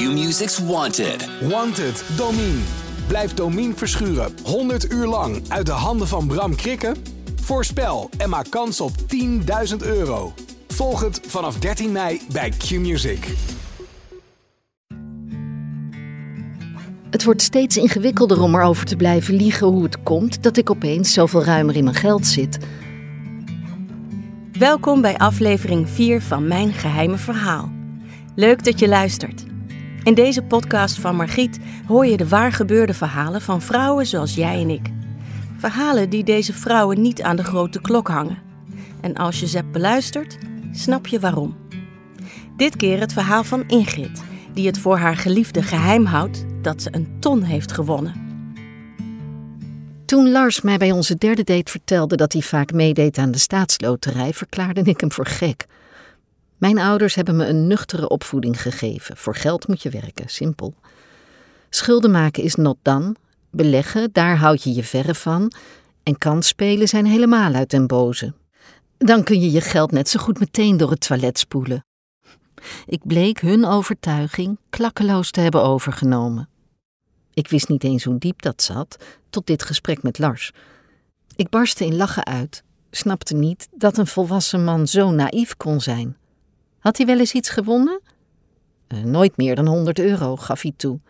Q-Music's Wanted. Wanted, Domine. Blijf Domine verschuren 100 uur lang uit de handen van Bram Krikken? Voorspel en maak kans op 10.000 euro. Volg het vanaf 13 mei bij Q-Music. Het wordt steeds ingewikkelder om erover te blijven liegen hoe het komt dat ik opeens zoveel ruimer in mijn geld zit. Welkom bij aflevering 4 van Mijn Geheime Verhaal. Leuk dat je luistert. In deze podcast van Margriet hoor je de waargebeurde verhalen van vrouwen zoals jij en ik. Verhalen die deze vrouwen niet aan de grote klok hangen. En als je ze hebt beluisterd, snap je waarom. Dit keer het verhaal van Ingrid, die het voor haar geliefde geheim houdt dat ze een ton heeft gewonnen. Toen Lars mij bij onze derde date vertelde dat hij vaak meedeed aan de staatsloterij, verklaarde ik hem voor gek. Mijn ouders hebben me een nuchtere opvoeding gegeven. Voor geld moet je werken, simpel. Schulden maken is not done. Beleggen, daar houd je je verre van. En kansspelen zijn helemaal uit den boze. Dan kun je je geld net zo goed meteen door het toilet spoelen. Ik bleek hun overtuiging klakkeloos te hebben overgenomen. Ik wist niet eens hoe diep dat zat, tot dit gesprek met Lars. Ik barstte in lachen uit, snapte niet dat een volwassen man zo naïef kon zijn. Had hij wel eens iets gewonnen? Uh, nooit meer dan 100 euro, gaf hij toe.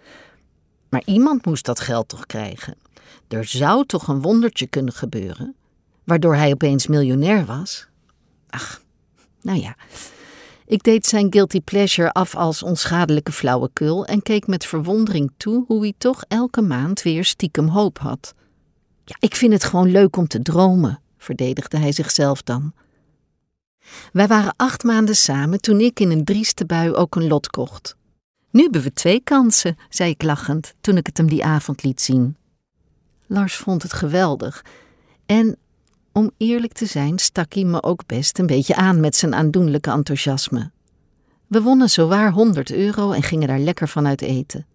Maar iemand moest dat geld toch krijgen. Er zou toch een wondertje kunnen gebeuren, waardoor hij opeens miljonair was? Ach, nou ja. Ik deed zijn guilty pleasure af als onschadelijke flauwekul en keek met verwondering toe hoe hij toch elke maand weer stiekem hoop had. Ja, ik vind het gewoon leuk om te dromen, verdedigde hij zichzelf dan. Wij waren acht maanden samen toen ik in een drieste bui ook een lot kocht. Nu hebben we twee kansen, zei ik lachend toen ik het hem die avond liet zien. Lars vond het geweldig en om eerlijk te zijn stak hij me ook best een beetje aan met zijn aandoenlijke enthousiasme. We wonnen zowaar 100 euro en gingen daar lekker van uit eten.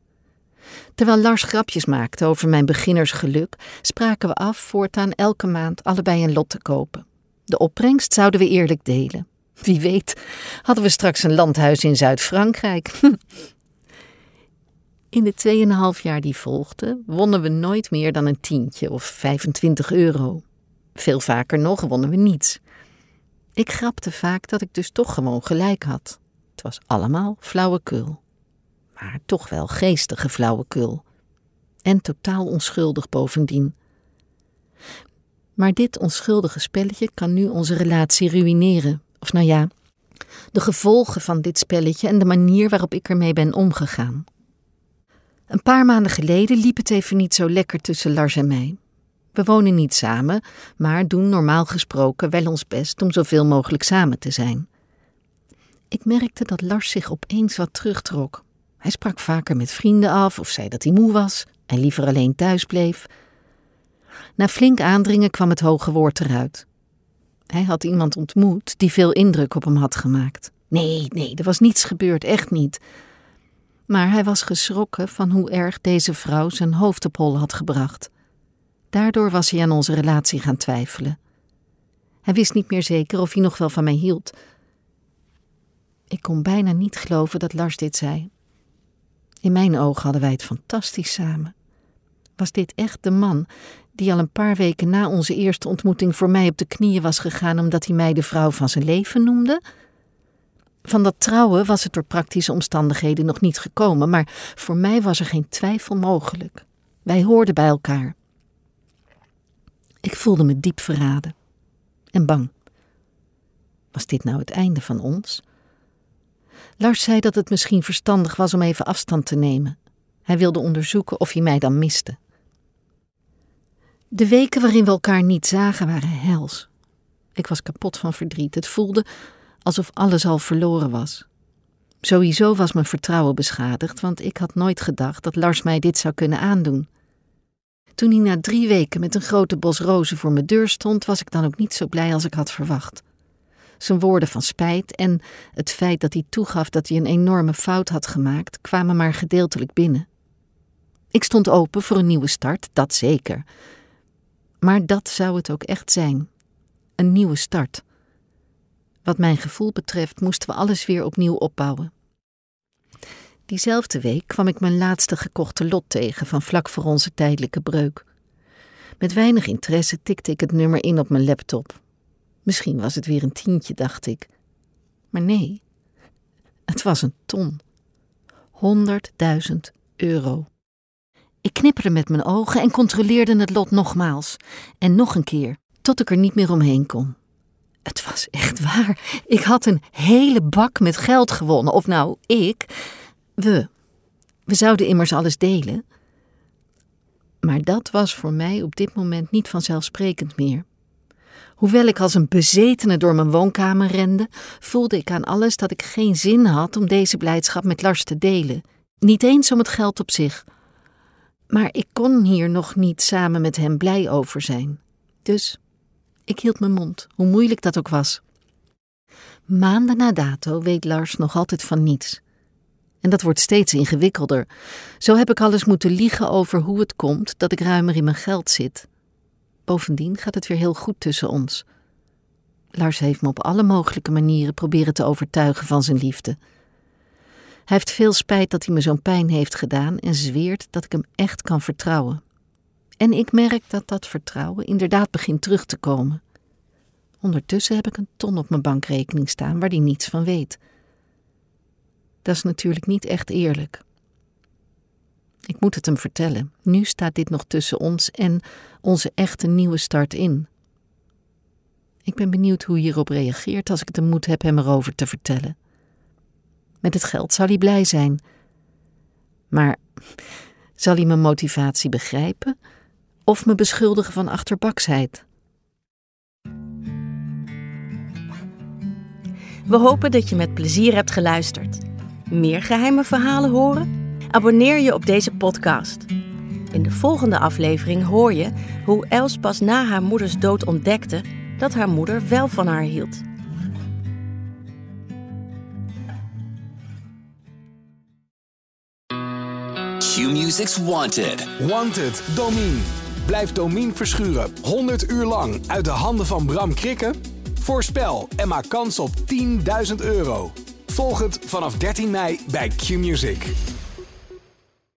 Terwijl Lars grapjes maakte over mijn beginnersgeluk, spraken we af voortaan elke maand allebei een lot te kopen. De opbrengst zouden we eerlijk delen. Wie weet, hadden we straks een landhuis in Zuid-Frankrijk. In de 2,5 jaar die volgden, wonnen we nooit meer dan een tientje of 25 euro. Veel vaker nog wonnen we niets. Ik grapte vaak dat ik dus toch gewoon gelijk had. Het was allemaal flauwekul. Maar toch wel geestige flauwekul. En totaal onschuldig bovendien. Maar dit onschuldige spelletje kan nu onze relatie ruïneren. Of nou ja, de gevolgen van dit spelletje en de manier waarop ik ermee ben omgegaan. Een paar maanden geleden liep het even niet zo lekker tussen Lars en mij. We wonen niet samen, maar doen normaal gesproken wel ons best om zoveel mogelijk samen te zijn. Ik merkte dat Lars zich opeens wat terugtrok. Hij sprak vaker met vrienden af of zei dat hij moe was en liever alleen thuis bleef. Na flink aandringen kwam het hoge woord eruit. Hij had iemand ontmoet die veel indruk op hem had gemaakt. Nee, nee, er was niets gebeurd, echt niet. Maar hij was geschrokken van hoe erg deze vrouw zijn hoofd op hol had gebracht. Daardoor was hij aan onze relatie gaan twijfelen. Hij wist niet meer zeker of hij nog wel van mij hield. Ik kon bijna niet geloven dat Lars dit zei. In mijn ogen hadden wij het fantastisch samen. Was dit echt de man die al een paar weken na onze eerste ontmoeting voor mij op de knieën was gegaan omdat hij mij de vrouw van zijn leven noemde? Van dat trouwen was het door praktische omstandigheden nog niet gekomen, maar voor mij was er geen twijfel mogelijk. Wij hoorden bij elkaar. Ik voelde me diep verraden en bang. Was dit nou het einde van ons? Lars zei dat het misschien verstandig was om even afstand te nemen. Hij wilde onderzoeken of hij mij dan miste. De weken waarin we elkaar niet zagen waren hels. Ik was kapot van verdriet. Het voelde alsof alles al verloren was. Sowieso was mijn vertrouwen beschadigd, want ik had nooit gedacht dat Lars mij dit zou kunnen aandoen. Toen hij na drie weken met een grote bos rozen voor mijn deur stond, was ik dan ook niet zo blij als ik had verwacht. Zijn woorden van spijt en het feit dat hij toegaf dat hij een enorme fout had gemaakt, kwamen maar gedeeltelijk binnen. Ik stond open voor een nieuwe start, dat zeker. Maar dat zou het ook echt zijn: een nieuwe start. Wat mijn gevoel betreft, moesten we alles weer opnieuw opbouwen. Diezelfde week kwam ik mijn laatste gekochte lot tegen van vlak voor onze tijdelijke breuk. Met weinig interesse tikte ik het nummer in op mijn laptop. Misschien was het weer een tientje, dacht ik. Maar nee, het was een ton. 100.000 euro. Ik knipperde met mijn ogen en controleerde het lot nogmaals. En nog een keer, tot ik er niet meer omheen kon. Het was echt waar. Ik had een hele bak met geld gewonnen. Of nou, ik. We. We zouden immers alles delen. Maar dat was voor mij op dit moment niet vanzelfsprekend meer. Hoewel ik als een bezetene door mijn woonkamer rende, voelde ik aan alles dat ik geen zin had om deze blijdschap met Lars te delen. Niet eens om het geld op zich. Maar ik kon hier nog niet samen met hem blij over zijn. Dus ik hield mijn mond, hoe moeilijk dat ook was. Maanden na dato weet Lars nog altijd van niets. En dat wordt steeds ingewikkelder. Zo heb ik alles moeten liegen over hoe het komt dat ik ruimer in mijn geld zit. Bovendien gaat het weer heel goed tussen ons. Lars heeft me op alle mogelijke manieren proberen te overtuigen van zijn liefde. Hij heeft veel spijt dat hij me zo'n pijn heeft gedaan en zweert dat ik hem echt kan vertrouwen. En ik merk dat dat vertrouwen inderdaad begint terug te komen. Ondertussen heb ik een ton op mijn bankrekening staan waar hij niets van weet. Dat is natuurlijk niet echt eerlijk. Ik moet het hem vertellen. Nu staat dit nog tussen ons en onze echte nieuwe start in. Ik ben benieuwd hoe hij hierop reageert als ik de moed heb hem erover te vertellen. Met het geld zal hij blij zijn. Maar zal hij mijn motivatie begrijpen of me beschuldigen van achterbaksheid? We hopen dat je met plezier hebt geluisterd. Meer geheime verhalen horen? Abonneer je op deze podcast. In de volgende aflevering hoor je hoe Els pas na haar moeders dood ontdekte dat haar moeder wel van haar hield. Q-Music's Wanted. Wanted, Domine. Blijf Domine verschuren 100 uur lang uit de handen van Bram Krikken? Voorspel en maak kans op 10.000 euro. Volg het vanaf 13 mei bij Q-Music.